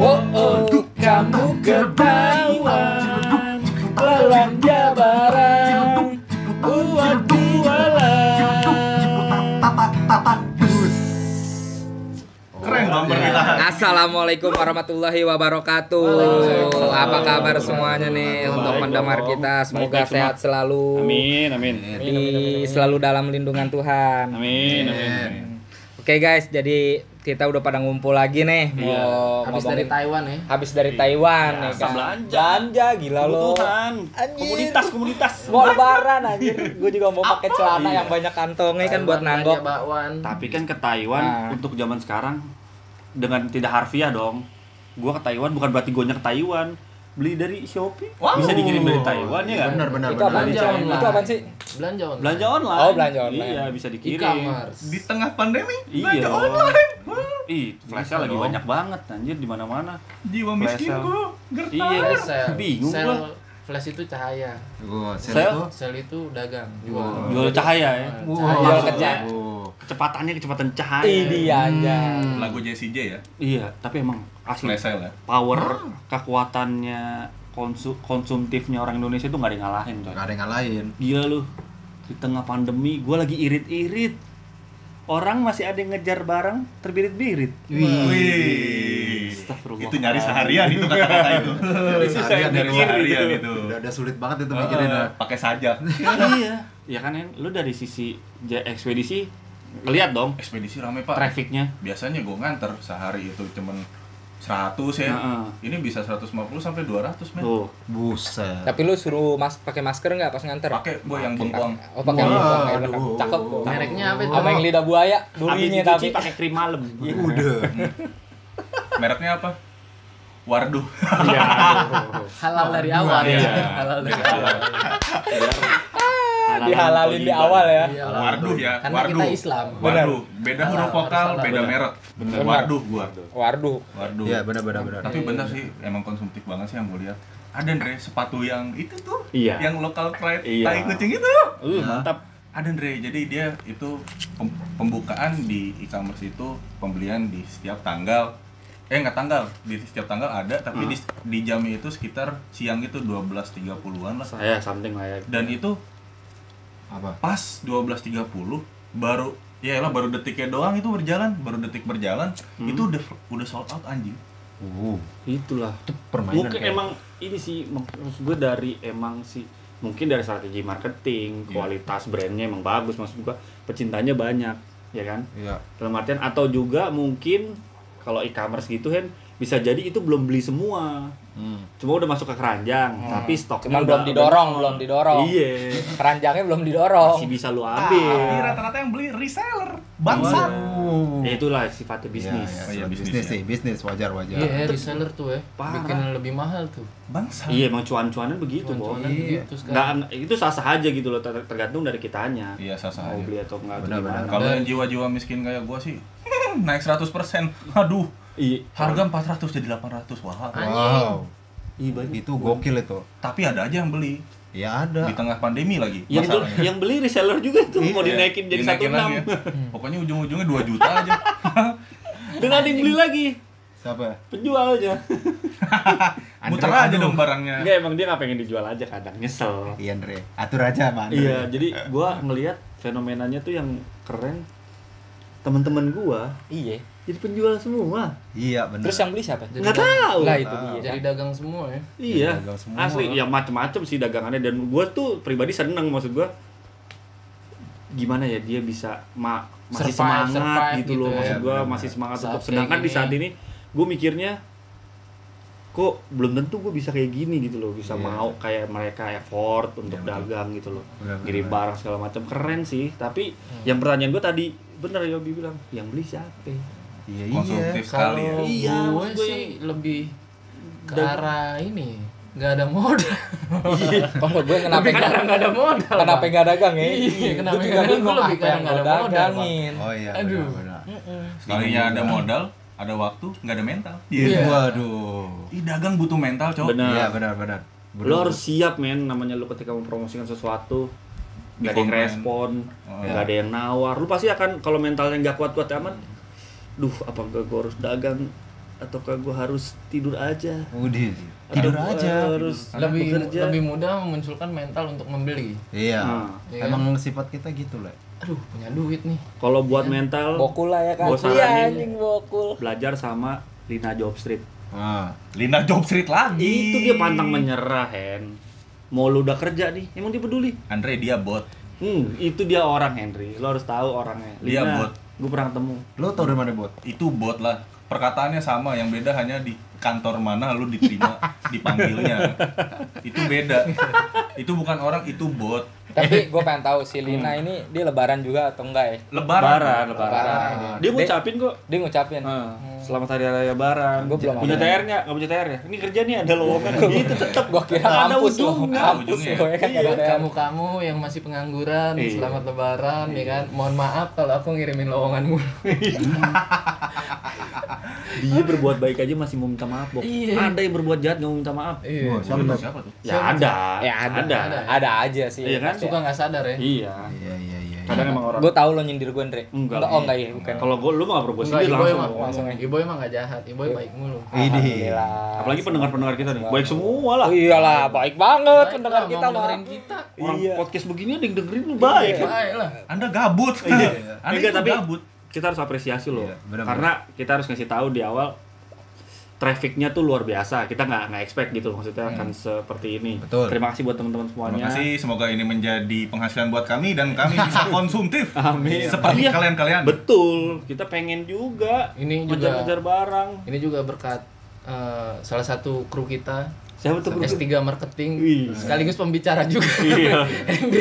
Oh, oh, kamu ketahuan belanja barang buat jualan. Keren bumper kita. Assalamualaikum warahmatullahi wabarakatuh. Apa kabar semuanya nih untuk pendengar kita? Semoga sehat selalu. Amin, amin. Di selalu dalam lindungan Tuhan. Amin, amin. Oke guys, jadi kita udah pada ngumpul lagi nih mau Iya. Habis dari ngomongin- Taiwan ya. habis dari Taiwan Ya, nih kan. belanja. Belanja gila lo. Komunitas, komunitas. Mau lebaran anjir. Gue juga mau pakai celana yang banyak kantongnya kan buat nanggok. bakwan. Tapi kan ke Taiwan Nah. untuk zaman sekarang dengan tidak harfiah dong. Gua ke Taiwan bukan berarti gue ke Taiwan. Beli dari Shopee. Wow. Bisa dikirim dari Taiwan ya kan? Benar benar Itu apa benar. Belanja Itu online. apa sih? Belanja online. Belanja online. Oh, belanja online. Iya, bisa dikirim. E-commerce. Di tengah pandemi Iya. belanja online. Ih, flashnya Bisa lagi dong. banyak banget anjir di mana-mana. Jiwa Flash miskinku Iya, Flash sale. bingung Sel gua. flash itu cahaya. Gua Sel? sel itu. Sel itu dagang, jual. Jual cahaya ya. Wow. cahaya. Jual kerja. Wow. Kecepatannya kecepatan cahaya. Ih dia aja. Lagu Jessie J ya. Iya, tapi emang asli sale ya. power kekuatannya konsu konsumtifnya orang Indonesia itu nggak ada yang ngalahin coy. Gak ada yang ngalahin. Gila lu di tengah pandemi gue lagi irit-irit orang masih ada yang ngejar barang terbirit-birit Wih. Astagfirullah. Itu nyari seharian itu kata-kata itu. Dari seharian Nyari itu. seharian itu. Udah, udah sulit banget itu mikirin. Ya. Pakai sajak. iya ya kan lu dari sisi ekspedisi lihat dong Ekspedisi rame pak. trafficnya Biasanya gue nganter sehari itu cuman 100 ya. Heeh. Ini bisa 150 sampai 200 men. tuh Buset. Tapi lu suruh mas pakai masker nggak pas nganter? Pakai gue yang bengkong. Oh pakai Wah, bengkong, ya. Cakep. gua. Mereknya apa itu? Sama yang lidah buaya, durinya dicuci tapi. pakai krim malam Udah. Mereknya apa? Warduh. iya Halal dari awal Iya. ya. Halal dari awal. Dihalalin di awal ya. Iya. Warduh ya. Karena Warduh. kita Islam. Benar. Warduh. Beda huruf Halal, vokal, beda Benar. merek. Benar. Warduh gua. Warduh. Warduh. Iya benar benar benar. Tapi bener sih, emang konsumtif banget sih yang gue lihat. Ada Andre sepatu yang itu tuh, Iya. yang lokal pride Iya. tai kucing itu. uh mantap Ada Andre, jadi dia itu pem- pembukaan di e-commerce itu pembelian di setiap tanggal. Eh nggak tanggal, di setiap tanggal ada, tapi Hmm. di, di jamnya itu sekitar siang itu 12.30-an lah. saya something lah ya Dan itu Apa? pas 12.30 baru ya lah baru detiknya doang itu berjalan, baru detik berjalan, Hmm. itu udah udah sold out anjing. Uh, itulah permainan mungkin kayak- emang ini sih mak- maksud gue dari emang sih mungkin dari strategi marketing Iya. kualitas brandnya emang bagus maksud gue pecintanya banyak ya kan Iya. dalam artian atau juga mungkin kalau e-commerce gitu kan bisa jadi itu belum beli semua Hmm. cuma udah masuk ke keranjang tapi stoknya udah- belum didorong, udah- belum didorong. iya Keranjangnya belum didorong. masih bisa lu Tapi ambil rata-rata yang beli reseller, bangsat. Uh. ya itulah sifatnya bisnis Ya, Oh, iya, ya, bisnis bisnis ya. sih, bisnis wajar wajar. Iya, reseller tuh ya. Parah. Bikin lebih mahal tuh. Bangsat. iya emang cuan-cuanan begitu. Cuan-cuanan Iya. begitu sekarang. nggak itu sah-sah aja gitu loh ter- tergantung dari kitanya Iya, sah-sah mau aja. beli atau enggak atau Benar-benar. gimana. Kalau yang jiwa-jiwa miskin kayak gua sih naik 100%. Aduh, iya harga 400 jadi 800. Wah. Wow. iya banyak Itu gokil itu. Tapi ada aja yang beli Ya ada. di tengah pandemi lagi. yang masalahnya. yang beli reseller juga tuh mau Iya, dinaikin jadi satu enam ya. Pokoknya ujung-ujungnya 2 juta aja. dan ada yang beli lagi Siapa? penjualnya Muter aja aduh. dong barangnya. enggak emang dia nggak pengen dijual aja kadang nyesel Iya Andre, atur aja Andre. iya jadi gua ngelihat fenomenanya tuh yang keren teman-teman gua Iya. Jadi penjual semua Iya benar. Terus yang beli siapa? Jadi nggak dagang- tahu Lah itu dia. Jadi dagang semua ya. iya dagang semua. asli ya macem-macem sih dagangannya dan gua tuh pribadi seneng maksud gua gimana ya dia bisa ma masih Survive, semangat survive gitu gitu loh ya. maksud gua Benar-benar. masih semangat Saat untuk sedangkan kayak di saat gini. ini gue mikirnya kok belum tentu gue bisa kayak gini gitu loh bisa Iya. mau kayak mereka effort untuk Iya, betul. dagang gitu loh ngirim barang segala macam keren sih tapi Hmm. yang pertanyaan gue tadi bener ya Yobi bilang yang beli siapa Iya iya. Konsumtif Kalau sekali ya. Iya, gue sih lebih ke Dan- arah ini nggak ada modal. Kalau gue kenapa Lebih karena nggak ada modal. kenapa nggak dagang ya? Iya, kenapa Gue juga nggak dagang? bingung Gue lebih karena nggak ada modal. Oh iya. Aduh. Sekalinya ada modal, ada waktu, nggak ada mental. Iya. Waduh. Ih, dagang butuh mental, cowok. benar Iya benar benar. lo harus siap men namanya lo ketika mempromosikan sesuatu nggak ada yang respon Oh. nggak ada yang nawar lu pasti akan kalau mentalnya nggak kuat-kuat amat duh apa gue harus dagang ataukah gue harus tidur aja Udah. Tidur Atau aja. harus lebih bekerja lebih mudah memunculkan mental untuk membeli Iya. Nah, Iya Emang sifat kita gitu lah. aduh punya duit nih kalau buat mental Bokul lah ya kan. Gua Iya saranin. bokul. belajar sama Lina Job Street Ah. Lina Job Street lagi. itu dia pantang menyerah Hen mau lu udah kerja nih emang dia peduli Andre dia bot. hmm itu dia orang Henry lo harus tahu orangnya Dia Lina bot. Gue pernah ketemu Lo tau dari mana bot? Itu bot lah. Perkataannya sama, yang beda hanya di kantor mana lu diterima dipanggilnya. itu beda. Itu bukan orang, itu bot. Tapi gue pengen tahu si Lina ini dia lebaran juga atau enggak ya? Lebaran. lebaran Lebaran. lebaran dia ngucapin kok Dia ngucapin. Ah, selamat hari raya lebaran Gua belum punya ada. TR nggak nggak punya TR ya ini kerja nih ada lowongan itu tetap Gua kira Nggak ada ujungnya. Ujungnya. ya kan Iya, kamu-kamu yang masih pengangguran Iya. selamat lebaran ya kan mohon maaf kalau aku ngirimin lowongan mulu dia berbuat baik aja masih mau minta maaf Bok. Iya. ada yang berbuat jahat nggak mau minta maaf iya Wah, siapa? Siapa, tuh? ya ada Ya ada. ada, Ada, ada aja sih. Iya kan? suka nggak sadar ya iya Iya iya iya. Kadang emang orang Gue tahu lo nyindir gue, Andre. Enggak. Oh, enggak ya, bukan. kalau gue lu mah nggak berbuat Enggak, sendiri langsung emang langsung ya. Iboy emang nggak jahat, Iboy baik mulu. Ini. Alhamdulillah. apalagi pendengar-pendengar kita nih baik semua lah iyalah, baik banget Baik pendengar kita mah. dengerin kita. orang Iya. podcast begini ada yang dengerin lu baik kan? Baik lah. Anda gabut. Anda Enggak, itu tapi- gabut. kita harus apresiasi loh Iya, karena kita harus ngasih tahu di awal trafficnya tuh luar biasa kita nggak nggak expect gitu maksudnya akan seperti ini Betul. terima kasih buat teman-teman semuanya Terima kasih, semoga ini menjadi penghasilan buat kami dan kami bisa konsumtif. Amin. Seperti Iya. kalian-kalian. betul kita pengen juga Ini juga ngejar-ngejar barang ini juga berkat eh, salah satu kru kita siapa tuh S3 marketing Wih. sekaligus pembicara juga. iya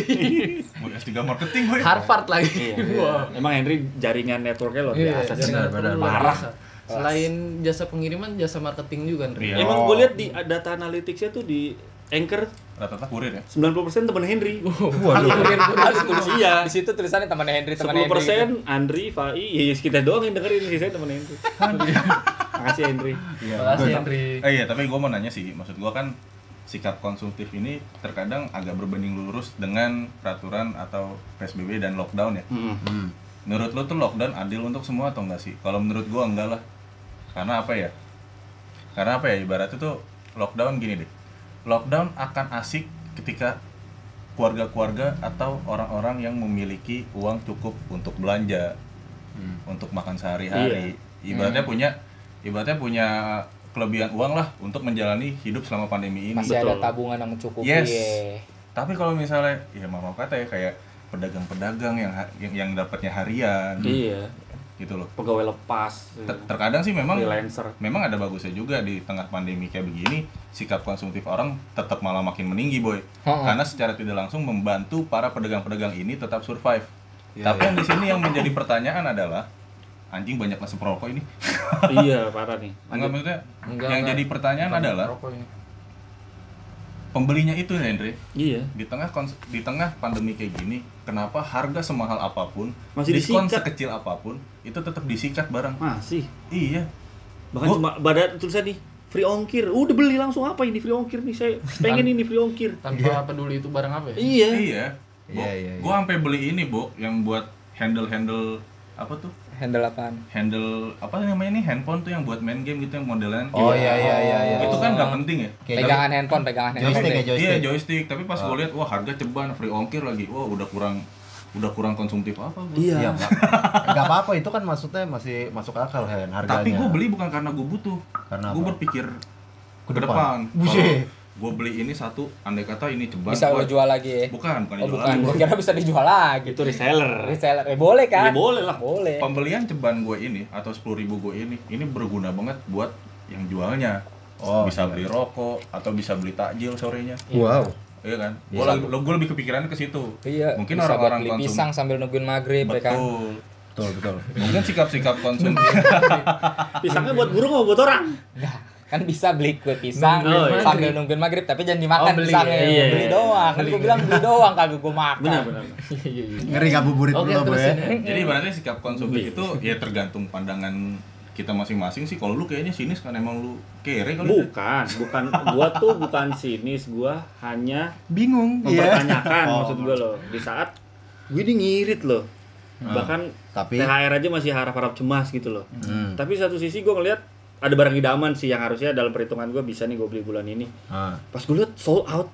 Buat S3 marketing gue. Harvard lagi. Iya. Emang Henry jaringan networknya luar Iya, biasa sih. jaringan benar, luar parah. biasa. Selain jasa pengiriman, jasa marketing juga. Iya. Emang gue lihat di data analyticsnya tuh di Anchor Rata-rata kurir ya. 90% teman Henry. Waduh. Harus tulis Iya. Di situ tulisannya teman Henry, teman Henry. 10% Andri, Fai, ya kita doang yang dengerin sih saya teman Henry. Makasih Henry. Iya. Makasih. Andre. Eh iya, tapi gue mau nanya sih, maksud gue kan sikap konsumtif ini terkadang agak berbanding lurus dengan peraturan atau PSBB dan lockdown ya. Hmm. Menurut lo tuh lockdown adil untuk semua atau enggak sih? Kalau menurut gua enggak lah. Karena apa ya? Karena apa ya? Ibaratnya tuh lockdown gini deh. Lockdown akan asik ketika keluarga-keluarga atau orang-orang yang memiliki uang cukup untuk belanja, Hmm. untuk makan sehari-hari. Ibaratnya punya ibaratnya punya kelebihan uang lah untuk menjalani hidup selama pandemi ini. Masih Betul. ada tabungan yang mencukupi. Yes. ya. Tapi kalau misalnya ya mau kata ya kayak pedagang-pedagang yang yang, yang dapatnya harian Iya. Gitu loh. Pegawai lepas. Ter- terkadang sih memang freelancer. memang ada bagusnya juga di tengah pandemi kayak begini sikap konsumtif orang tetap malah makin meninggi boy Heeh. karena secara tidak langsung membantu para pedagang-pedagang ini tetap survive Iya, tapi yang di sini yang menjadi pertanyaan adalah anjing banyak ngasih perokok ini iya, parah nih. enggak maksudnya Enggak, yang enggak. jadi pertanyaan Bukan adalah rokok pembelinya itu Hendry Iya. di tengah di tengah pandemi kayak gini kenapa harga semahal apa pun Masih diskon disikat. sekecil apa pun itu tetap disikat barang Masih. iya Bahkan Gua- cuma badan tulisan nih free ongkir. Udah beli langsung apa ini free ongkir nih saya pengen ini free ongkir. Tanpa peduli itu barang apa ya? Iya. iya Bo, Iya, iya, iya. gua sampai beli ini bu yang buat handle handle apa tuh Handle apaan? handle apa namanya nih handphone tuh yang buat main game gitu yang modelan Oh iya iya iya iya. itu kan nggak penting ya Kayak Pegangan handphone, pegangan handphone. joystick ya deh. joystick. iya joystick tapi pas gue lihat wah harga ceban free ongkir lagi wah udah kurang udah kurang konsumtif apa Bu? Iya. Iya, Pak. Enggak apa-apa itu kan maksudnya masih masuk akal Hen harganya. tapi gue beli bukan karena gue butuh Karena gue berpikir Ke depan. depan Buset. Gue beli ini satu andai kata ini ceban Bisa wah, lo jual lagi ya? bukan bukan Oh jualan. bukan, gua kira bisa dijual lagi. Itu reseller. Reseller, eh boleh kan? Ya, boleh lah. Boleh. pembelian ceban gue ini atau sepuluh ribu gue ini ini berguna banget buat yang jualnya Oh, bisa iya. beli rokok atau bisa beli takjil sorenya Wow. iya kan Iya. gue lagi gue lebih kepikirannya ke situ Iya. mungkin orang-orang beli konsum pisang sambil nungguin maghrib ya kan? betul Betul betul. mungkin sikap-sikap konsum Pisangnya buat burung atau buat orang? Nah, kan bisa beli kue pisang Oh, iya. sambil nungguin maghrib tapi jangan dimakan Oh, beli, pisangnya iya, beli iya. doang kan gue bilang beli doang kagak gue makan Benar benar. Iya, iya. Ngeri ngabuburit Oke, dulu, ya. jadi berarti sikap konsumtif itu ya tergantung pandangan kita masing-masing sih kalau lu kayaknya sinis kan emang lu kere kali ya. Bukan, bukan gua tuh bukan sinis, gua hanya Bingung. Iya. mempertanyakan Oh, maksud gua loh. Di saat gue ini ngirit loh. Ah. Bahkan Tapi THR aja masih harap-harap cemas gitu loh. Hmm. Tapi satu sisi gua ngeliat ada barang idaman sih yang harusnya dalam perhitungan gue bisa nih gue beli bulan ini Ah. pas gue lihat sold out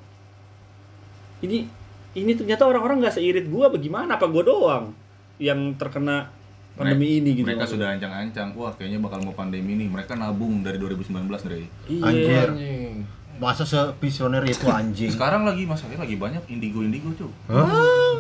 ini ini ternyata orang-orang nggak seirit gue bagaimana apa gue doang yang terkena pandemi ini gitu Mereka sudah ancang-ancang, wah kayaknya bakal mau pandemi nih. Mereka nabung dari 2019 dari. iya Anjir. Anjing. Masa sevisioner itu anjing? Sekarang lagi masalahnya lagi banyak indigo-indigo tuh. Hah?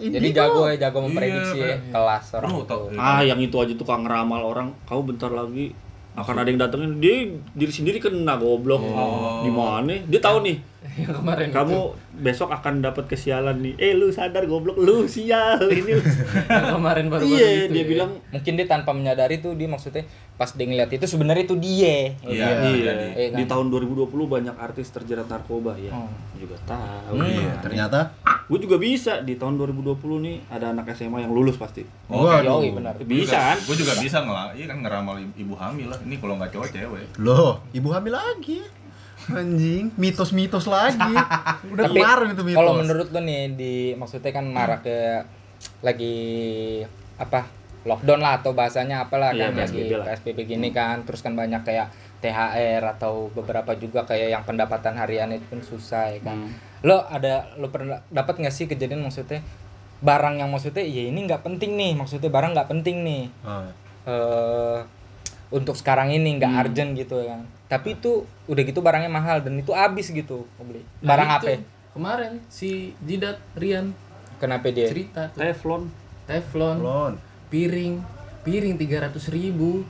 Jadi jago ya, jago memprediksi Iya, ya kelas orang. Bro, tau, ah yang itu aja tukang ngeramal orang kau bentar lagi akan ada yang datengin dia diri sendiri kena goblok Oh. gimana dia tahu nih Yang kemarin kamu besok akan dapat kesialan nih eh lu sadar goblok lu sial ini itu. yang kemarin baru-baru iya itu dia ya. bilang Mungkin dia tanpa menyadari tuh dia maksudnya pas dia ngeliat itu sebenarnya itu dia. Iya, iya jadi. Iya kan? di tahun 2020 banyak artis terjerat narkoba ya Oh. juga tahu Hmm. Iya, ternyata gue juga bisa di tahun 2020 nih ada anak SMA yang lulus pasti. Waduh. Yoi, benar. bisa kan Gue juga bisa ngelak, iya kan ngeramal ibu hamil lah. Ini kalau nggak cowok cewek. Loh, ibu hamil lagi. Anjing, mitos-mitos lagi. Udah Tapi kemarin itu mitos. kalau menurut lo nih di maksudnya kan marak ke lagi apa lockdown lah atau bahasanya apalah Iya, kan lagi PSBB lah. PSBB gini kan terus kan banyak kayak THR atau beberapa juga kayak yang pendapatan harian itu pun susah ya kan. Hmm. Lo ada lo pernah dapat nggak sih kejadian maksudnya barang yang maksudnya ya ini nggak penting nih maksudnya barang nggak penting nih Ah. eh untuk sekarang ini nggak Hmm. urgent gitu ya kan. Tapi itu udah gitu barangnya mahal dan itu habis gitu mau beli. Nah, Barang itu, apa? Kemarin si Jidat Rian Kenapa dia? cerita tuh. teflon Teflon, Belum. piring, piring 300 ribu.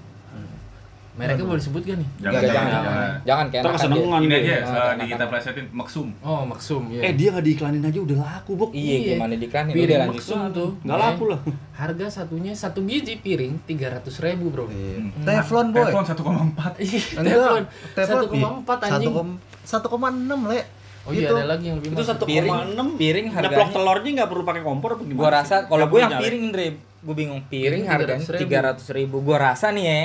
Mereknya boleh sebut gak nih? Jangan, jangan, jangan, jangan. jangan, jangan kayak dia. kesenengan Ini aja, jangan, di kita jangan. plesetin maksum. Oh, Maksum ya. eh dia nggak diiklanin aja udah laku bok Iya, gimana diiklanin? Piring Udah lanjut. Maksum tuh. nggak ya. laku lah Harga satunya satu biji piring 300 ribu bro. Iya. Hmm. Teflon, boy. Telepon 1,4. Iya, Enggak, Teflon 1,4 anjing. 1,6 le. Oh iya Gitu. ada lagi yang lebih itu mahal. satu Piring, koma enam piring ngeplok harganya. telurnya nggak perlu pakai kompor apa gimana Gua rasa kalau gue yang piring Dre, gue bingung piring harganya 300.000. tiga ratus ribu. Gue rasa nih ya.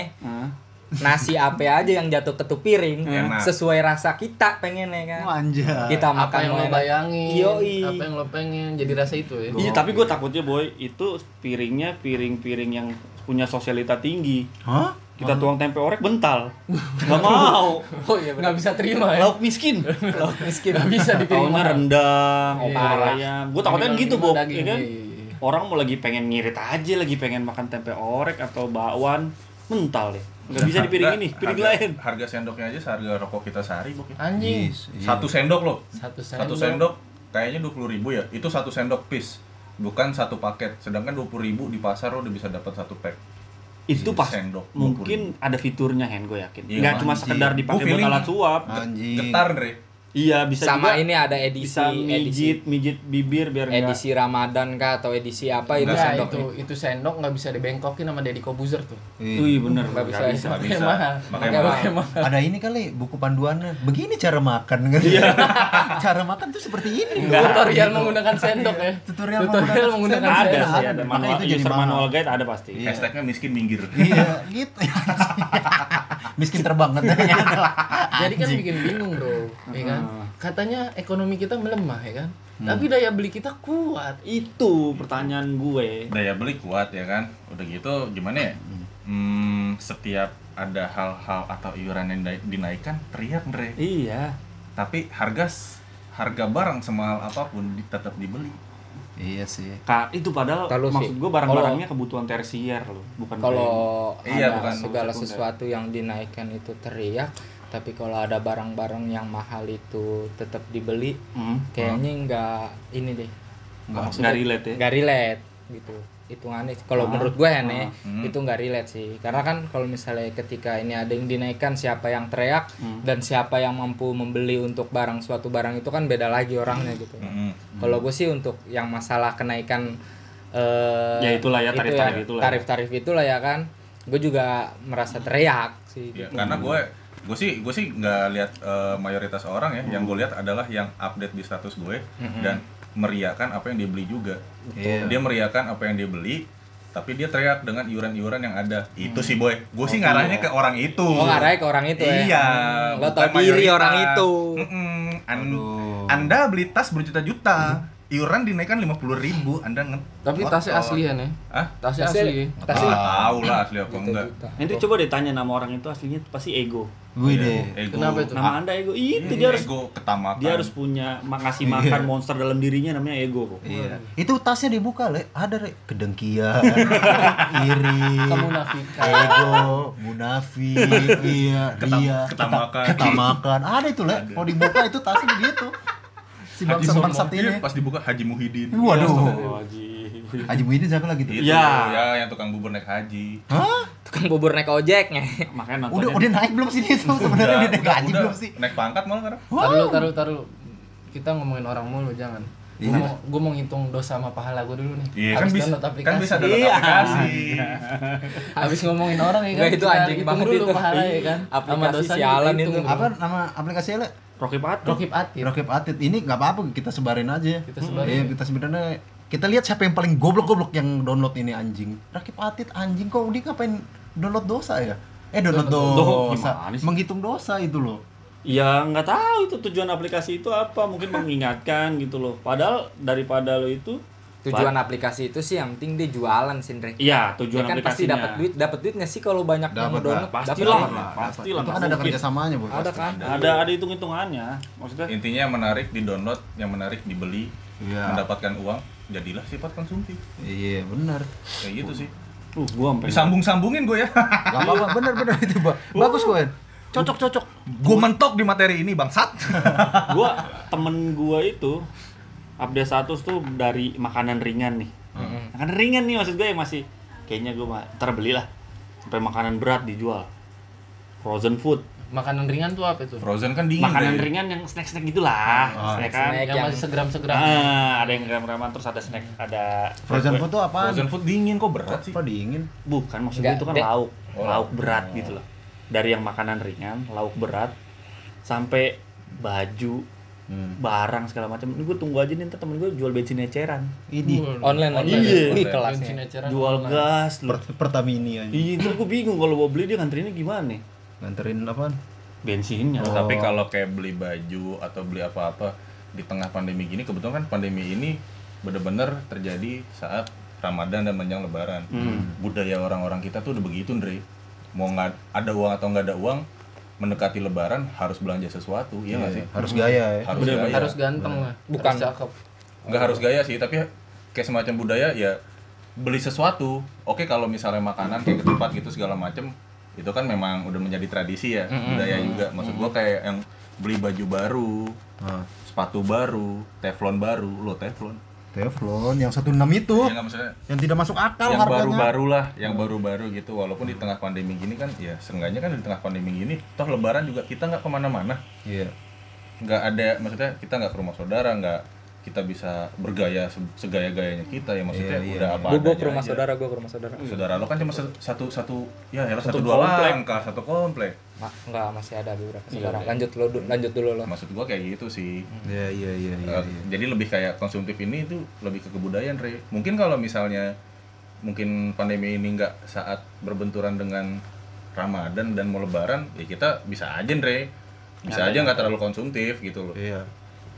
Nasi apa aja yang jatuh ke tuh piring Enak. sesuai rasa kita pengen ya kan. Anjay. Kita apa makan yang lo bayangin, Yoi. apa yang lo pengen jadi rasa itu ya. Iya, tapi gue takutnya boy itu piringnya piring-piring yang punya sosialita tinggi. Hah? Kita tuang tempe orek bental. Gak mau. Oh iya nggak bisa terima ya. Lauk miskin. Lauk miskin. Nggak bisa Taunya diterima. rendang, Iya. opor ayam. Gue takutnya gitu, Bob. daging, Ya kan? iya, iya. Orang mau lagi pengen ngirit aja, lagi pengen makan tempe orek atau bakwan, mental deh. Gak bisa di piring ini, piring harga, lain. Harga sendoknya aja seharga rokok kita sehari, Bok. ya. Anjing. Yes, iya. Satu sendok loh. Satu sendok. Satu sendok kayaknya 20.000 ribu ya. Itu satu sendok piece. Bukan satu paket. Sedangkan 20.000 ribu di pasar lo udah bisa dapat satu pack. Itu Isi pas sendok, mungkin ada fiturnya Hen, gue yakin. Iya, Nggak cuma sekedar dipakai buat alat suap. Anjing. Getar, Dre. Iya, bisa Sama juga ini ada edisi bisa edisi mijit, mijit bibir biar nggak edisi Ramadan kah atau edisi apa itu Nah, sendok itu itu sendok nggak bisa dibengkokin sama Deddy Kobuzer tuh. Iya. Wih, bener, Nggak bisa. bisa. Nggak bisa. mahal. Makanya mahal. mahal. Ada ini kali buku panduannya. Begini cara makan kan? cara makan tuh seperti ini. loh. Tutorial menggunakan sendok ya. Tutorial Tutorial menggunakan menggunakan sendok. Ada Ada, sih, ada. ada. Makanya Manual, itu jadi manual guide ada pasti. Iya. Hashtagnya miskin minggir. Iya, gitu. Miskin terbang katanya. Jadi kan bikin bingung bro, ya kan? Katanya ekonomi kita melemah ya kan? Tapi daya beli kita kuat. Itu pertanyaan gue. Daya beli kuat ya kan. Udah gitu gimana ya? Hmm, setiap ada hal-hal atau iuran yang dina- dinaikkan teriak Dre. Iya. Tapi harga harga barang semahal apa pun tetap dibeli. Iya sih. Kak, itu padahal Kalau sih, maksud gue barang-barangnya kebutuhan tersier loh, bukan kalau Iya, bukan segala sekunder. sesuatu yang dinaikkan itu teriak tapi kalau ada barang-barang yang mahal itu tetap dibeli hmm, kayaknya nggak ini deh nggak nggak relate ya. nggak relate gitu hitungannya kalau Ah, menurut gue ya nih Hmm. itu nggak relate sih karena kan kalau misalnya ketika ini ada yang dinaikkan siapa yang teriak Hmm. dan siapa yang mampu membeli untuk barang suatu barang itu kan beda lagi orangnya gitu Mm-mm. kalau gue sih untuk yang masalah kenaikan eh, Ya itulah ya, itu tarif-tarif itulah ya. tarif-tarif itulah ya kan gue juga merasa teriak sih Ya, gitu. karena gue gue sih gue sih nggak lihat eh, mayoritas orang ya yang gue lihat adalah yang update di status gue dan meriakan apa yang dia beli juga. Iya. dia meriakan apa yang dia beli tapi dia teriak dengan iuran-iuran yang ada. Itu sih boy. Gue sih ngarahnya ke orang itu. Oh ngarahnya ke orang itu ya? Iya. Hmm, lo tau diri orang itu. Mm-mm. An- Aduh. anda beli tas berjuta-juta iuran dinaikkan lima puluh ribu anda nge Tapi tasnya aslian ya. ah Tasnya Tasnya- asli. Tasnya Nggak tahu lah asli apa enggak juta. Nanti coba deh tanya nama orang itu aslinya pasti ego. Wih deh. Ego. Kenapa itu? Nama Anda ego. Itu dia harus ego ketamakan dia harus punya makasih makan monster dalam dirinya namanya ego kok. Iya. Itu tasnya dibuka, Le. Ada, Le. Kedengkian, iri, Kemunafikan. ego, munafik, iya, ria, ketamakan. keta- ketamakan. Ada itu, Le. Mau dibuka itu tasnya begitu. Si Haji bangsat-bangsat Sombong. Iya, ini. pas dibuka Haji Muhyiddin Waduh. Haji. Haji Muhyiddin siapa lagi tuh? itu Ya. ya yang tukang bubur naik haji Hah? Tukang bubur naik ojeknya. Makanya Udah nontonnya udah naik belum sih dia tuh? Sebenarnya udah naik gaji belum sih? naik pangkat malah kan Taruh, taruh, taruh. Kita ngomongin orang mulu, jangan. Gue Iya. mau, gua mau ngitung dosa sama pahala gue dulu nih. iya kan Habis bisa download aplikasi. kan bisa download Iya. aplikasi Habis ngomongin orang ya kan. Nggak, itu anjing banget dulu itu. pahala ya kan. Aplikasi Sama dosanya sialan itu. Apa nama aplikasinya, Rocky Patu. Rokib Atit. Rokip Atit. Ini nggak apa-apa, kita sebarin aja. Kita sebarin. Iya, kita sebenarnya kita lihat siapa yang paling goblok-goblok yang download ini anjing. Rakip Atit anjing kok dia ngapain download dosa ya? Eh download Download dosa. Menghitung dosa itu loh. Ya nggak tahu itu tujuan aplikasi itu apa. Mungkin mengingatkan gitu loh. Padahal daripada lo itu Tujuan aplikasi itu sih yang penting dia jualan sih, Ndre. Iya, Dia tujuan kan pasti aplikasinya. dapat duit, dapat duit nggak sih kalau banyak yang download? Pasti lah. lah. Pasti lah, Itu kan ada kerjasamanya, Bos. Ada kan? Ada ada hitung-hitungannya. Maksudnya intinya yang menarik di download yang menarik dibeli Iya. mendapatkan uang jadilah sifat konsumtif Iya, benar. kayak gitu sih uh gua sampai disambung-sambungin gue ya Gak apa-apa, benar-benar itu, Pak. Bagus kok, En. Cocok, cocok. gue mentok di materi ini bangsat gua temen gua itu update status tuh dari makanan ringan nih makanan ringan nih maksud gue yang masih kayaknya gua mah ntar belilah sampai makanan berat dijual frozen food Makanan ringan tuh apa itu? frozen kan dingin makanan Bre. ringan yang snack snack gitulah Oh, snack kan snack. Yang Yang- masih segram-segram. ah ada yang rem-reman terus ada snack ada Frozen food tuh apaan? frozen food dingin kok berat sih Apa dingin? bukan maksud gue itu kan Dek. lauk Oh, lauk lauk. berat Oh. gitu loh dari yang makanan ringan lauk berat sampai baju Hmm. barang segala macam ini gue tunggu aja nih ntar temen gue jual bensin eceran Ini Online online. Iya. Bensin kelasnya. eceran jual online. gas loh per Pertamini aja. iya itu gue bingung kalau mau beli dia ngantrinnya gimana nih Nganterin apaan? bensinnya Oh. tapi kalau kayak beli baju atau beli apa-apa di tengah pandemi gini kebetulan kan pandemi ini bener-bener terjadi saat Ramadan dan menjelang Lebaran Hmm. budaya orang-orang kita tuh udah begitu Ndre mau nggak ada uang atau nggak ada uang mendekati Lebaran harus belanja sesuatu iya nggak sih Harus gaya ya. harus Bener, gaya Harus ganteng lah. Bukan. Harus cakep. nggak harus gaya sih tapi kayak semacam budaya ya beli sesuatu oke kalau misalnya makanan kayak ketupat gitu segala macem itu kan memang udah menjadi tradisi ya budaya juga maksud gua kayak yang beli baju baru Nah, sepatu baru teflon baru lo teflon Teflon yang 16 itu ya yang tidak masuk akal yang harganya. baru-baru lah yang baru-baru gitu walaupun di tengah pandemi gini kan ya seenggaknya kan di tengah pandemi gini toh lebaran juga kita nggak ke mana-mana Iya. nggak ada maksudnya kita nggak ke rumah saudara nggak kita bisa bergaya se- segaya-gayanya kita ya maksudnya Iya, iya, udah iya. apa Gue adanya ke rumah aja. saudara, gue ke rumah saudara. saudara lo kan cuma satu satu ya ya satu, Satu dua komplek. langkah satu komplek Ma, enggak, masih ada beberapa Iya, saudara. Lanjut lo, lanjut dulu lo. maksud gua kayak gitu sih Iya, iya, iya. Eh, iya. jadi lebih kayak konsumtif ini itu lebih ke kebudayaan Re mungkin kalau misalnya mungkin pandemi ini nggak saat berbenturan dengan Ramadan dan mau Lebaran ya kita bisa aja Re bisa aja nggak terlalu konsumtif gitu loh Iya.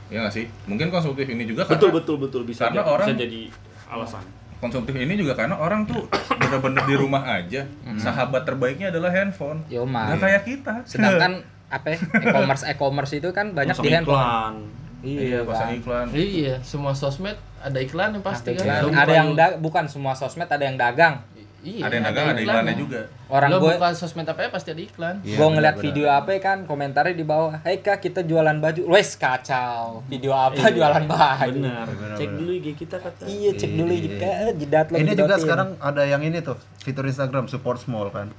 Ya nggak sih mungkin konsumtif ini juga betul karena betul betul bisa karena jadi, orang- bisa jadi alasan konsumtif ini juga karena orang tuh bener-bener di rumah aja sahabat terbaiknya adalah handphone Yo, nggak mah. kayak kita Sedangkan apa ya, e-commerce e-commerce itu kan banyak Masuk di handphone. iklan iya pasang kan. iklan Iya, semua sosmed ada iklan yang pasti Ada kan. iklan. Ada yang bukan semua sosmed ada yang dagang. Iya, ada yang dagang ada iklannya juga Orang Lo gue buka sosmed apa ya pasti ada iklan. Iya, gue ngeliat benar-benar. video apa kan komentarnya di bawah Hei kak kita jualan baju Wes kacau Video apa jualan baju benar Benar, cek dulu IG kita kata Iya cek dulu Iya. jika jidat lo Ini juga sekarang ada yang ini tuh fitur Instagram support small kan.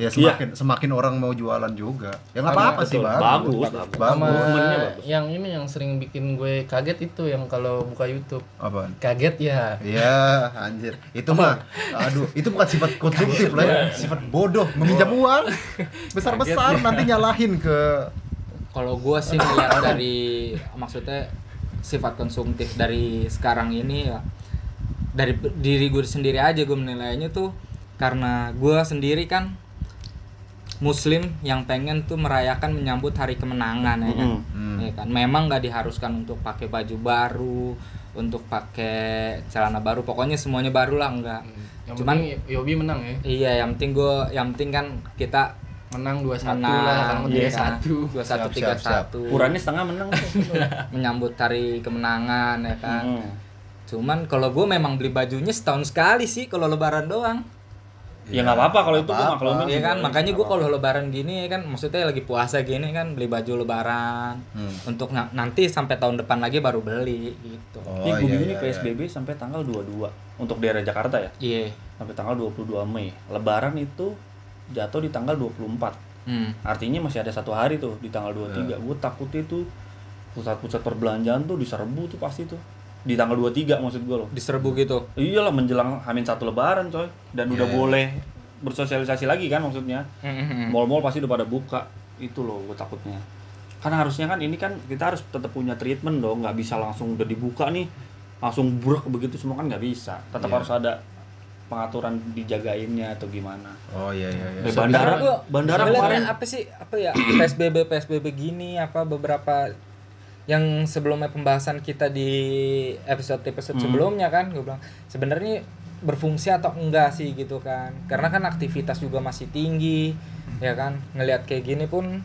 Ya semakin semakin orang mau jualan juga. Ya nggak apa-apa sih. Bang. Bagus, Bagus. bagus. yang ini yang sering bikin gue kaget itu yang kalau buka YouTube. Apaan? Kaget ya. Iya, anjir. Itu mah aduh, itu bukan sifat konsumtif lah ya. Sifat bodoh, meminjam uang besar-besar nanti nyalahin ke Kalau gue sih ngeliat dari maksudnya sifat konsumtif dari sekarang ini ya dari diri gue sendiri aja gue menilainya tuh karena gue sendiri kan muslim yang pengen tuh merayakan menyambut hari kemenangan ya kan Mm. Hmm. Ya kan memang nggak diharuskan untuk pakai baju baru untuk pakai celana baru pokoknya semuanya baru lah enggak Yang Cuman- Yobi menang ya. iya yang penting gue yang penting kan kita Menang 2-1 menang lah, kalau iya, 3-1. dua satu tiga satu Ukurannya setengah menang. menyambut hari kemenangan ya kan Hmm. cuman kalau gue memang beli bajunya setahun sekali sih kalau lebaran doang Ya nggak apa-apa kalau itu gue maklumin. Iya juga. kan, makanya gue kalau lebaran gini kan, maksudnya lagi puasa gini kan, beli baju lebaran Hmm. untuk na- nanti sampai tahun depan lagi baru beli gitu. Oh, Ini gue iya, bingung nih iya, PSBB sampai tanggal 22 untuk daerah Jakarta ya. Iya. Sampai tanggal 22 Mei. Lebaran itu jatuh di tanggal 24. Hmm. Artinya masih ada satu hari tuh di tanggal 23. Gue takutnya tuh pusat-pusat perbelanjaan tuh diserbu tuh pasti tuh. Di tanggal 23 maksud gue loh. Diserbu gitu. Iyalah menjelang Hamin satu lebaran coy. Dan udah Iya. boleh bersosialisasi lagi kan maksudnya. Hmm. Mall-mall pasti udah pada buka. Itu loh gue takutnya. Karena harusnya kan ini kan kita harus tetap punya treatment dong, nggak bisa langsung udah dibuka nih langsung brek begitu semua kan nggak bisa. Tetap Iya. harus ada pengaturan dijagainnya atau gimana. Oh iya iya iya. Bandara bandara sebenarnya kemarin apa sih apa ya PSBB PSBB gini apa beberapa yang sebelumnya pembahasan kita di episode episode Hmm. sebelumnya kan gue bilang sebenarnya berfungsi atau enggak sih gitu kan? Karena kan aktivitas juga masih tinggi ya kan? Ngelihat kayak gini pun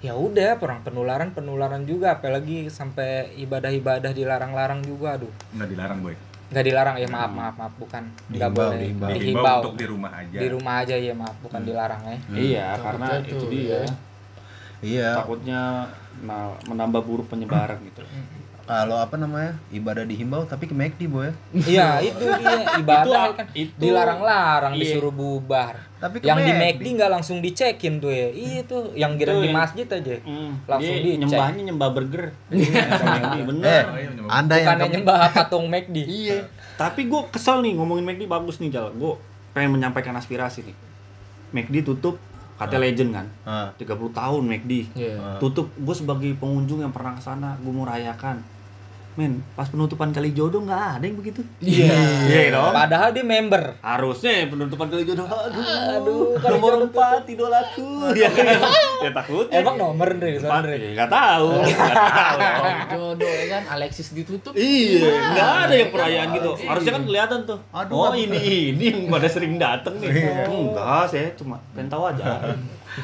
ya udah perang penularan penularan juga. Apalagi sampai ibadah-ibadah dilarang-larang juga aduh. Nggak dilarang boy. Nggak dilarang ya maaf maaf maaf. Bukan nggak Dihimbau, boleh. dihimbau. dihimbau. Dihimbau untuk di rumah aja. Di rumah aja ya maaf. Bukan dilarang ya. Iya, Takutnya karena tuh, itu dia. ya. Iya. Takutnya menambah buruk penyebaran gitu. Kalau apa namanya? Ibadah dihimbau tapi ke McD, Boy. Iya itu dia ibadah Itu- kan itu- dilarang-larang iya. disuruh bubar. Tapi ke yang di McD. Nggak langsung dicekin tuh ya. Iya tuh yang kira di masjid aja. Hmm, Langsung dicek. nyembahnya nyembah burger. Iya, bener. Eh, Oh, iya. Anda yang Bukannya nyembah patung McD. Iya. Tapi gue kesel nih ngomongin McD bagus nih Jal. Gue pengen menyampaikan aspirasi nih. McD tutup, katanya legend kan. Ah, 30 tahun McD. Iya. ah. Tutup, gue sebagai pengunjung yang pernah ke sana, gue mau rayakan. Men, pas penutupan kali jodoh nggak ada yang begitu. Iya. Iya dong. Padahal dia member. Harusnya penutupan kali jodoh. Aduh, Aduh, kali nomor jodoh empat idolaku. Ya, ya takut. Emang nomor Andre Empat, Andre. ya, nggak tahu. Nggak tahu. Jodoh ya kan Alexis ditutup. Iya, nggak ada yang perayaan gitu. Harusnya kan kelihatan tuh. Aduh, oh ini ini yang pada sering dateng nih. Enggak, saya cuma pengen tahu aja.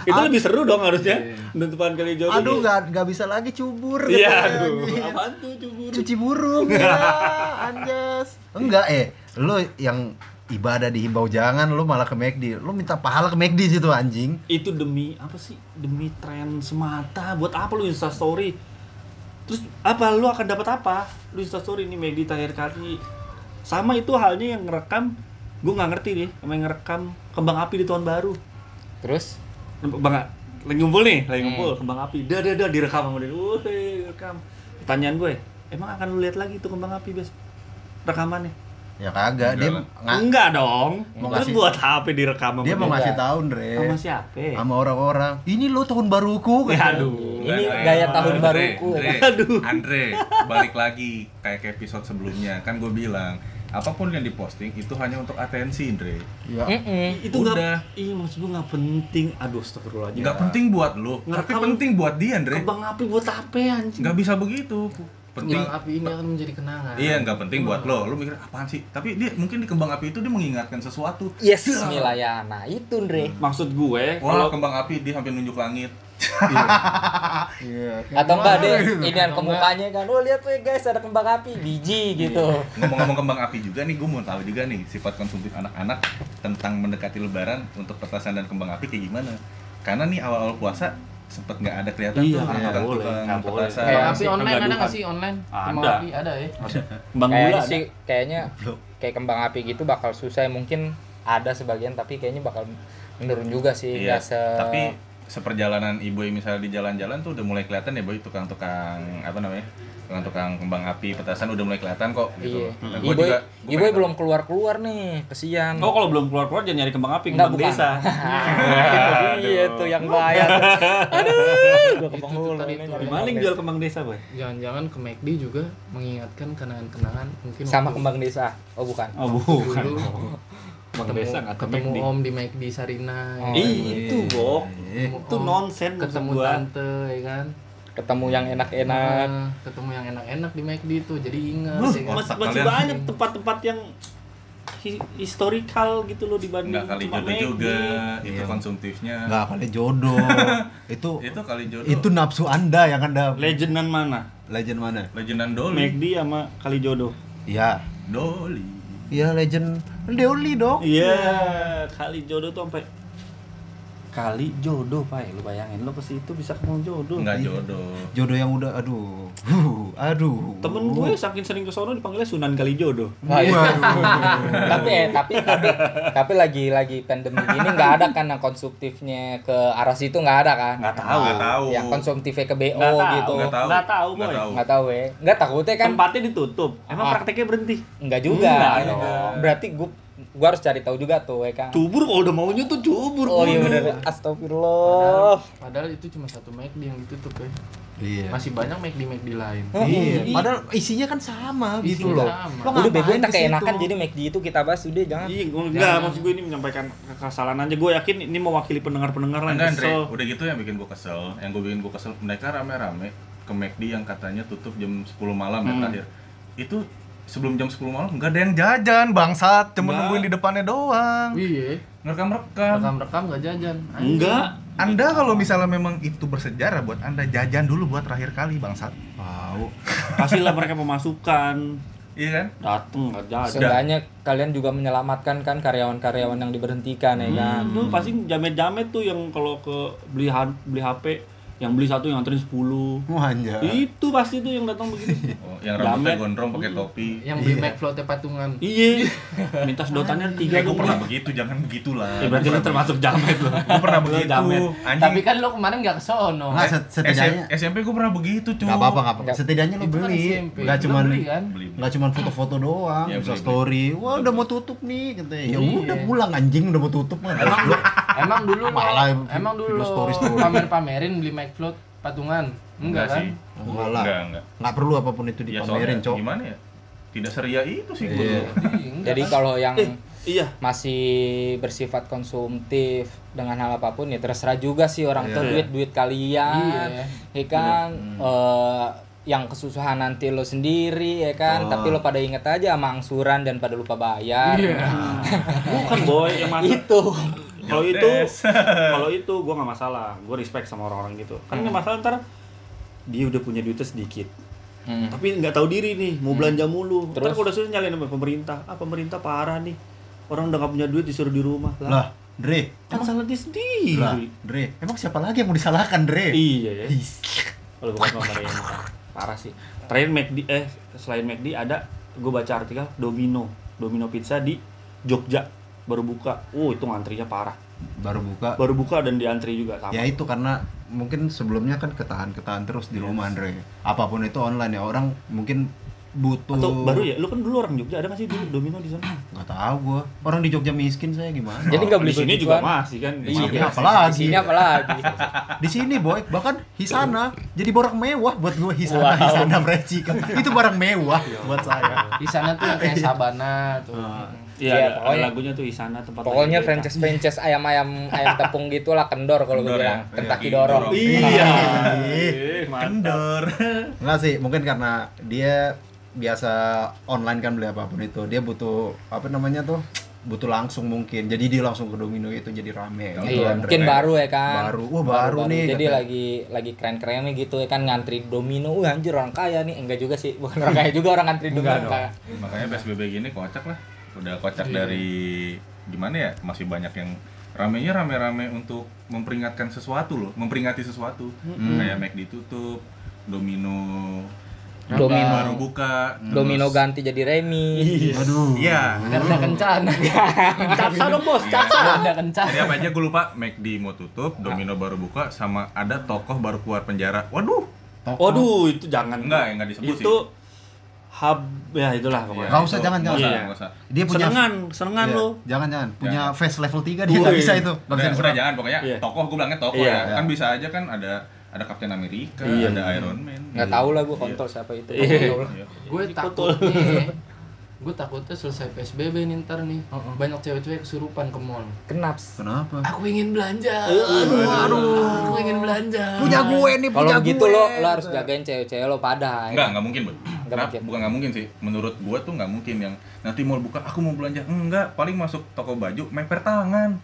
Itu lebih seru dong harusnya. Penutupan kali jodoh. Aduh, nih. nggak nggak bisa lagi cubur. Iya, aduh. Apaan tuh cubur? Cuci burung ya, anjas. Enggak eh, lu yang ibadah dihimbau jangan lu malah ke McD. Lu minta pahala ke McD situ anjing. Itu demi apa sih? Demi tren semata. Buat apa lu Insta story? Terus apa lu akan dapat apa? Lu Insta story ini Medi terakhir kali. Sama itu halnya yang ngerekam gue nggak ngerti deh, sama yang ngerekam kembang api di tahun baru. Terus Bang, lagi ngumpul nih, lagi ngumpul kembang api. Dah, dah, dah, direkam sama dia. Wuh, direkam. Pertanyaan gue, emang akan lu lihat lagi tuh kembang api bes? Rekamannya? Ya kagak, dia Enggak nggak Enggak dong. Mau ngasih- buat HP direkam sama dia mau ngasih tahu, Andre. sama siapa? Sama orang-orang. Ini lo tahun baruku Ya, aduh. Ini gaya tahun Andre, baruku. Andre, Aduh. Andre, balik lagi kayak episode sebelumnya kan gue bilang apa pun yang diposting itu hanya untuk atensi, Andre. Ya. Mm-mm. itu Udah. nggak iya maksud gue nggak penting aduh astagfirullahaladzim Nggak penting buat lo, tapi penting buat dia, Andre. kembang api buat apa anjing Nggak bisa begitu. Penting. Kembang api ini akan menjadi kenangan. Iya nggak penting buat lo, lo mikir apaan sih? Tapi dia mungkin di kembang api itu dia mengingatkan sesuatu. Yes, Milayana itu Andre. maksud gue Wah kalau kembang api dia sampai nunjuk langit. Iya. Atau enggak deh, ini yang Atau ke mukanya kan. Oh, lihat tuh ya guys, ada kembang api biji gitu. Ngomong-ngomong kembang api juga nih, gue mau tahu juga nih sifat konsumtif anak-anak tentang mendekati Lebaran untuk petasan dan kembang api kayak gimana? Karena nih awal-awal puasa sempet nggak ada kelihatan Iya, tuh nggak tukang boleh, tukang nggak boleh. Kayak api sih, online ada nggak sih online? Ada. api ada ya. kembang Kayaknya gula sih kayaknya kayak kembang api gitu bakal susah. Mungkin ada sebagian tapi kayaknya bakal menurun juga sih. Iya, nggak se tapi seperjalanan ibu misalnya di jalan-jalan tuh udah mulai kelihatan ya boy tukang-tukang apa namanya tukang-tukang kembang api petasan udah mulai kelihatan kok gitu. iya. Nah, gua ibu juga- gua ibu belum keluar keluar nih kesian. Oh kalau belum keluar keluar jangan nyari kembang api Enggak, kembang bukan. desa. Iya tuh yang bahaya. Aduh. Gua Itu tadi nyari gimana kembang jual desa. kembang desa boy? Jangan-jangan ke McD juga mengingatkan kenangan-kenangan mungkin sama waktu kembang desa. Oh bukan. Oh bukan. Kembang ketemu, desa nggak ketemu ketemu om di McD Sarina Oh, ya kan? Itu bok itu nonsen ketemu gua. tante ya kan ketemu yang enak-enak Nah, ketemu yang enak-enak di McD itu jadi ingat Wah, ya kan? masih, masih kalian. banyak tempat-tempat yang hi- historical gitu loh dibanding nggak kali jodoh McD. juga itu Iya. konsumtifnya Nggak kali jodoh. itu itu kali jodoh itu nafsu Anda yang Anda Legendan mana? legend mana? legendan doli McD sama Kalijodo. Iya. doli Iya legend Deoli dong. Iya, Kalijodo tuh sampai kali jodoh pak. Lu bayangin lo ke situ bisa ketemu jodoh. Nggak Iya. jodoh. Jodoh yang udah aduh. Huh, aduh. temen gue saking sering ke sono dipanggilnya Sunan Kalijodo tapi eh tapi tapi tapi lagi lagi pandemi ini nggak ada kan yang konsumtifnya ke arah situ nggak ada kan? Nggak tahu. Nggak tahu. Yang konsumtifnya ke BO Nggak gitu. Nggak tahu. Nggak tahu, nggak boy. tahu nggak tahu ya nggak takutnya kan tempatnya ditutup. Emang Ah. prakteknya berhenti? Nggak juga. Berarti gua gua harus cari tahu juga tuh ya kan? Cubur kalau udah maunya tuh cubur oh iya bener. Padahal, astagfirullah. Padahal itu cuma satu McD yang ditutup ya. Iya. masih banyak McD McD lain. Iya, padahal isinya kan sama gitu loh. sama. Lo udah bego kita keenakan jadi McD itu kita bahas udah jangan. Iya, gua- enggak, maksud gue ini menyampaikan kesalahan aja. Gue yakin ini mewakili pendengar-pendengar Enggak, Andre, udah gitu yang bikin gua kesel, yang gua bikin gua kesel, mereka rame-rame ke McD yang katanya tutup jam 10 malam ya Hmm. terakhir. Itu sebelum jam 10 malam nggak ada yang jajan, bangsat, cuma Nggak. nungguin di depannya doang. iya Ngerekam-rekam. rekam-rekam nggak jajan Anjing. Enggak. Anda kalau misalnya memang itu bersejarah buat Anda jajan dulu buat terakhir kali, bangsat. Tahu. Kasihlah mereka pemasukan. Iya kan? Dateng nggak jajan. Seenggaknya kalian juga menyelamatkan kan karyawan-karyawan yang diberhentikan ya kan Hmm, tuh pasti jamet-jamet tuh yang kalau ke beli beli HP yang beli satu yang nganterin 10 Wah, anjay. itu pasti tuh yang datang begitu Oh, yang rambutnya gondrong pakai topi. yang beli Iya. McFloat patungan iya minta sedotannya tiga Ya, gue pernah begitu, jangan begitulah. ya berarti lu termasuk jamet lo Gue pernah Lu begitu. jamet. Anjing. tapi kan lo kemarin nggak ke sono Nggak, set- setidaknya SM SMP gue pernah begitu, cuy. Gak apa-apa, gak apa-apa. Nggak. Setidaknya lo kan beli. Gak Lo cuman beli kan Beli. Gak cuman foto-foto doang, bisa story. Wah, udah mau tutup nih katanya. Ya Iya. udah pulang anjing udah mau tutup mah. emang dulu emang dulu pamer-pamerin beli McFloat patungan enggak, kan sih. Enggak lah. Enggak, enggak. nggak perlu apa pun itu Ya dipamerin, soalnya Cok. gimana ya? Tidak seria itu sih gue. Iya. Iya, enggak jadi kan? kalau yang iya masih bersifat konsumtif dengan hal apa pun ya terserah juga sih orang Iya. tuh duit duit kalian Iya. ya kan Eh, yang kesusahan nanti lo sendiri ya kan Oh. tapi lo pada inget aja sama angsuran dan pada lupa bayar Iya. bukan boy yang masuk itu kalau itu kalau itu gue nggak masalah. Gue respect sama orang-orang gitu. Kan nggak masalah ntar dia udah punya duitnya sedikit. Hmm. tapi nggak tahu diri nih mau belanja mulu. Terus? kalau udah susah nyalain sama pemerintah. Ah pemerintah parah nih. Orang udah nggak punya duit disuruh di rumah. Lah. Lah, Dre. kan salah dia sendiri. Lah, Dre. Emang siapa lagi yang mau disalahkan, Dre? iya ya. Kalau bukan pemerintah. Parah sih. Terakhir McD eh selain McD ada gue baca artikel Domino. Domino pizza di Jogja baru buka. Uh itu ngantrinya parah. Baru buka. baru buka dan diantri juga sama. Ya itu karena mungkin sebelumnya kan ketahan-ketahan terus di rumah, Andre. Apa pun itu online ya, orang mungkin butuh atau baru ya? Lu kan dulu orang Jogja ada nggak sih dulu Domino di sana? Nggak tahu gua. Orang di Jogja miskin saya gimana? Jadi nggak beli di sini juga masih kan? Di sini Iya, apalagi? di sini apalagi? Di sini boy. Bahkan Hisana. Jadi barang mewah buat gua Hisana. Wow. Hisana Merecikan itu barang mewah buat saya. Di sana tuh yang kayak Sabana tuh Iya, Iya, ada, ada pokoknya- lagunya tuh Isana tempat pokoknya franchise franchise ayam ayam ayam tepung gitulah kendor kalau gue bilang ya? Kentucky Iya, dorong. Iya. Kendor. Enggak sih, mungkin karena dia biasa online kan beli apa pun itu. Dia butuh apa namanya tuh? Butuh langsung mungkin. Jadi dia langsung ke Domino itu jadi rame gitu, Iya, Andre. mungkin baru ya kan. Baru. Wah, baru nih, Jadi katanya. lagi lagi keren-kerennya gitu ya kan ngantri domino. Wah, anjir orang kaya nih. Enggak juga sih. Bukan orang kaya juga orang ngantri domino. Makanya PSBB gini kocak lah. Udah kocak Iya. dari gimana ya? Masih banyak yang ramenya rame-rame untuk memperingatkan sesuatu loh, memperingati sesuatu. Kayak McD ditutup, Domino Domino. baru buka, Domino terus- ganti jadi Remi. Aduh. Iya. Garda kencana Capsa dong bos, capsa. Garda kencana Jadi apa aja gue lupa, McD mau tutup, Domino baru buka, sama ada tokoh baru keluar penjara. Waduh, Waduh, itu jangan. enggak, enggak disebut Itu hub ya itulah pokoknya. Nggak usah, itu. jangan, jangan. usah, Iya. usah. Dia punya Senengan, senengan Iya, lo. Jangan jangan. Punya Jangan. face level 3 dia nggak Wih. bisa itu. Nggak Udah, bisa udah jangan pokoknya Iya. tokoh gue bilangnya tokoh Iya. ya. Kan bisa aja kan ada ada Captain America, Iya. ada Iron Man. Enggak tahu lah gue kontol siapa itu. Iya. Iya. gue takutnya gue takutnya selesai PSBB nih ntar nih banyak cewek-cewek kesurupan ke mall Kenaps. Kenapa? aku ingin belanja aduh, aduh aku ingin belanja Punya gue nih, Kalau gue. lo lo harus jagain cewek-cewek lo pada. ya Enggak, enggak mungkin, Bu. Kenapa? mungkin. Bukan nggak mungkin sih. Menurut gua tuh nggak mungkin yang nanti mau buka aku mau belanja. Enggak, paling masuk toko baju meper tangan.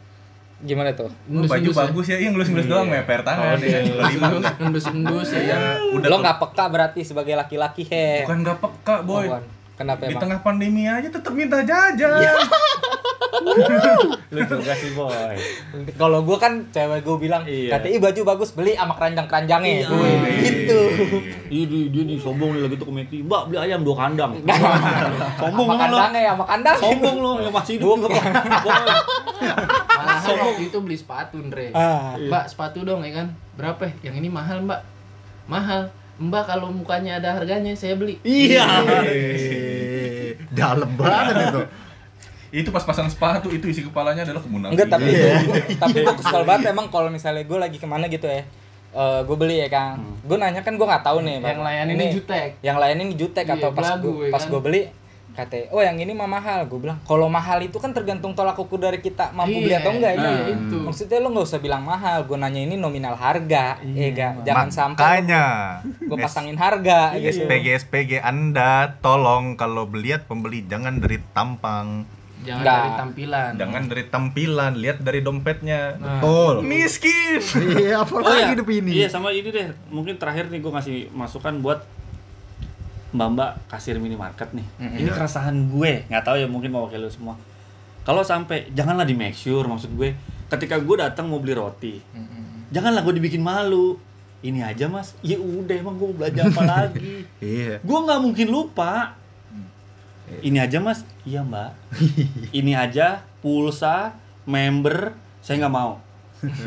Gimana tuh? Lu baju Ngelus-ngelus ya? bagus ya, iya ngelus-ngelus doang meper tangan ya. Enggak. endus-endus ya Ya, udah lo nggak peka berarti sebagai laki-laki he. bukan nggak peka, boy. Oh, bukan. Kenapa Di emang? tengah pandemi aja tetap minta jajan. Lu juga sih boy. Kalau gua kan cewek gua bilang, Iya. "Ih, baju bagus beli sama keranjang-keranjangnya. Iya. Gue gitu. Iya dia, dia nih sombong nih lagi tuh ke Meki. Mbak beli ayam dua kandang. sombong Sama lu kandangnya sama kandang. Sombong lu yang masih hidup. Malahan waktu itu beli sepatu Andre Ah. mbak sepatu dong ya kan berapa ya? yang ini mahal mbak mahal mbak kalau mukanya ada harganya saya beli Iya. Dalam banget itu. itu pas pasang sepatu itu isi kepalanya adalah kemunafikan. Enggak tapi tapi gue kesel banget emang kalau misalnya gue lagi ke mana gitu ya. Eh gue beli ya Kang. Gue nanya kan gue nggak tahu nih. yang layanin ini jutek Yang layanin ini jutek Iya, atau pas gue ya pas kan? gue beli kata oh yang ini mah mahal gue bilang kalau mahal itu kan tergantung tolak ukur dari kita mampu beli Iya, atau enggak iya, ya itu. maksudnya lo nggak usah bilang mahal gue nanya ini nominal harga ya ga? jangan sampai Makanya gue pasangin harga gitu. SPG SPG Anda tolong kalau beliat pembeli jangan dari tampang, jangan Nggak. dari tampilan Jangan dari tampilan, lihat dari dompetnya. Nah, Betul. Miskin. Iya, apa Oh lagi iya, hidup ini? iya sama ini deh. Mungkin terakhir nih gue ngasih masukan buat mbak-mbak kasir minimarket nih. Ini keresahan gue, nggak tahu ya mungkin mau lu semua. Kalau sampai janganlah di make sure maksud gue. Ketika gue datang mau beli roti, janganlah gue dibikin malu. Ini aja mas, ya udah emang gue mau belanja apa lagi. Iya. Gue nggak mungkin lupa. Ini aja mas, iya mbak. Ini aja pulsa, member, saya nggak mau.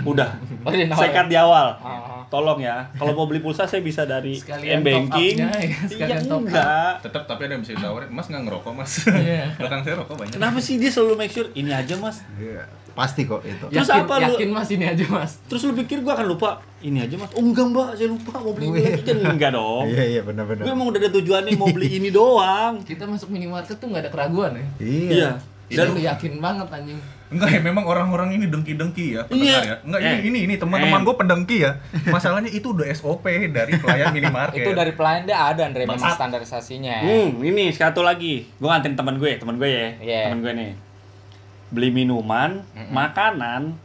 Udah, Oh, saya cut di awal. Ah. Tolong ya, kalau mau beli pulsa saya bisa dari Sekalian m banking. ya, sekalian Iya top enggak. Tetap tapi ada yang bisa ditawarin, Mas nggak ngerokok, Mas. Iya. Belakang saya rokok banyak. Kenapa sih dia selalu make sure ini aja mas? Iya. Pasti kok itu. Terus yakin, apa lu? yakin mas ini aja mas Terus lu pikir gua akan lupa? Ini aja mas? Oh enggak mbak, saya lupa mau beli ini lagi kan enggak dong. Iya, iya benar-benar. Gue emang udah ada tujuannya mau beli ini doang. kita masuk minimarket tuh nggak ada keraguan ya Iya. dan Dan lu yakin banget anjing Enggak ya, memang orang-orang ini dengki-dengki ya, pendengar Iya. ya. Enggak Eh. ini ini ini teman-teman Eh. gue pendengki ya. Masalahnya itu udah SOP dari pelayan minimarket. itu dari pelayan dia ada Andre memang standarisasinya Hmm, ini satu lagi. Gue ngantin teman gue, teman gue ya. Iya. Teman gue nih. Beli minuman, makanan,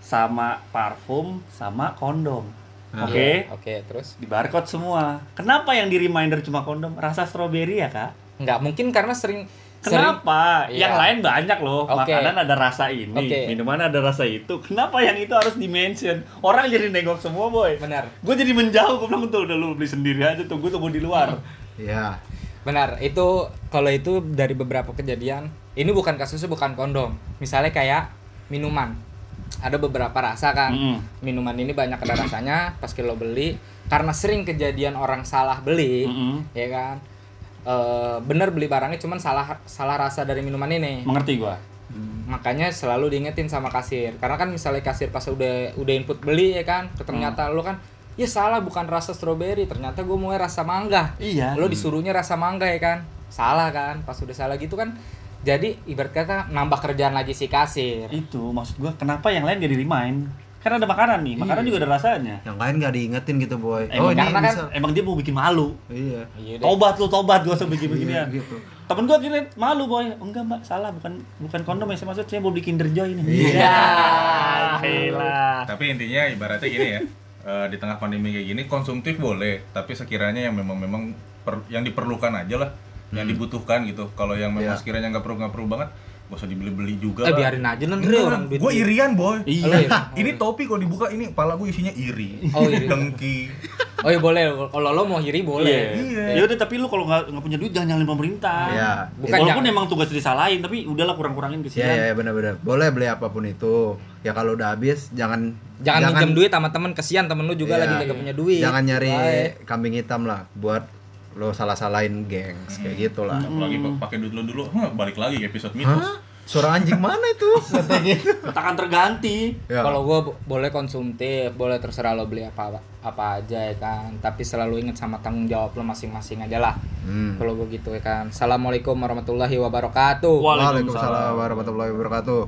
sama parfum, sama kondom. Oke. oke terus Di barcode semua. Kenapa yang di reminder cuma kondom? Rasa stroberi ya, Kak? nggak mungkin karena sering Kenapa? Iya. Yang lain banyak loh. Oke. Makanan ada rasa ini, Oke. minuman ada rasa itu. Kenapa yang itu harus di-mention? Orang jadi nengok semua, boy. benar Gue jadi menjauh, gue bilang tuh udah lu beli sendiri aja tuh, gue tunggu di luar. Iya. Benar, itu kalau itu dari beberapa kejadian, ini bukan kasusnya bukan kondom. Misalnya kayak minuman. Ada beberapa rasa kan. Mm-mm. Minuman ini banyak ada rasanya, pas lo beli karena sering kejadian orang salah beli, Mm-mm. ya kan. Eh bener beli barangnya cuman salah salah rasa dari minuman ini. Mengerti gue? Makanya selalu diingetin sama kasir. Karena kan misalnya kasir pas udah udah input beli ya kan, ternyata Hmm. lo kan ya salah bukan rasa stroberi, ternyata gue mau rasa mangga Iya. lo disuruhnya rasa mangga ya kan salah kan pas udah salah gitu kan jadi ibarat kata nambah kerjaan lagi si kasir Itu maksud gue, kenapa yang lain gak di-remind? Kan ada makanan nih, makanan juga ada rasanya. Yang lain nggak diingetin gitu, boy. Emang karena kan bisa. emang dia mau bikin malu. Iya. iya. Tobat lu, tobat gue usah bikin beginian. Iya, gitu. Temen gue kira malu boy, enggak mbak salah bukan bukan kondom yang saya maksud saya mau beli Kinder Joy ini. Iya. Gila. Tapi intinya ibaratnya gini ya. eh, di tengah pandemi kayak gini konsumtif boleh, tapi sekiranya yang memang memang per- yang diperlukan aja lah, yang dibutuhkan gitu. Kalau yang memang Iya. sekiranya nggak perlu nggak perlu banget, gak usah dibeli-beli juga. eh biarin aja Andre orang duit Gue irian boy. Iya. Iya. Ini topi kalau dibuka ini pala gue isinya iri. Oh, iri. Dengki. oh iya boleh kalau lo mau iri boleh Iya. Ya udah tapi lu kalau nggak nggak punya duit jangan nyalain pemerintah. Iya. Bukan Walaupun jangan. emang tugas disalahin tapi udahlah kurang-kurangin Iya, kesian. iya benar-benar. Boleh beli apa pun itu. Ya kalau udah habis jangan jangan, minjem duit sama temen kesian temen lu juga Iya. lagi kagak punya duit Jangan nyari kambing hitam lah buat lo salah-salahin gengs kayak gitu lah. Apalagi pa- pakai duit lo dulu, Hah, balik lagi ke episode mitos. suara anjing mana itu kata gitu Katakan terganti. Ya. Kalau gue boleh konsumtif, boleh terserah lo beli apa apa aja ya kan. Tapi selalu ingat sama tanggung jawab lo masing-masing aja lah. Hmm. Kalau gue gitu ya kan. Assalamualaikum warahmatullahi wabarakatuh. Waalaikumsalam. Waalaikumsalam warahmatullahi wabarakatuh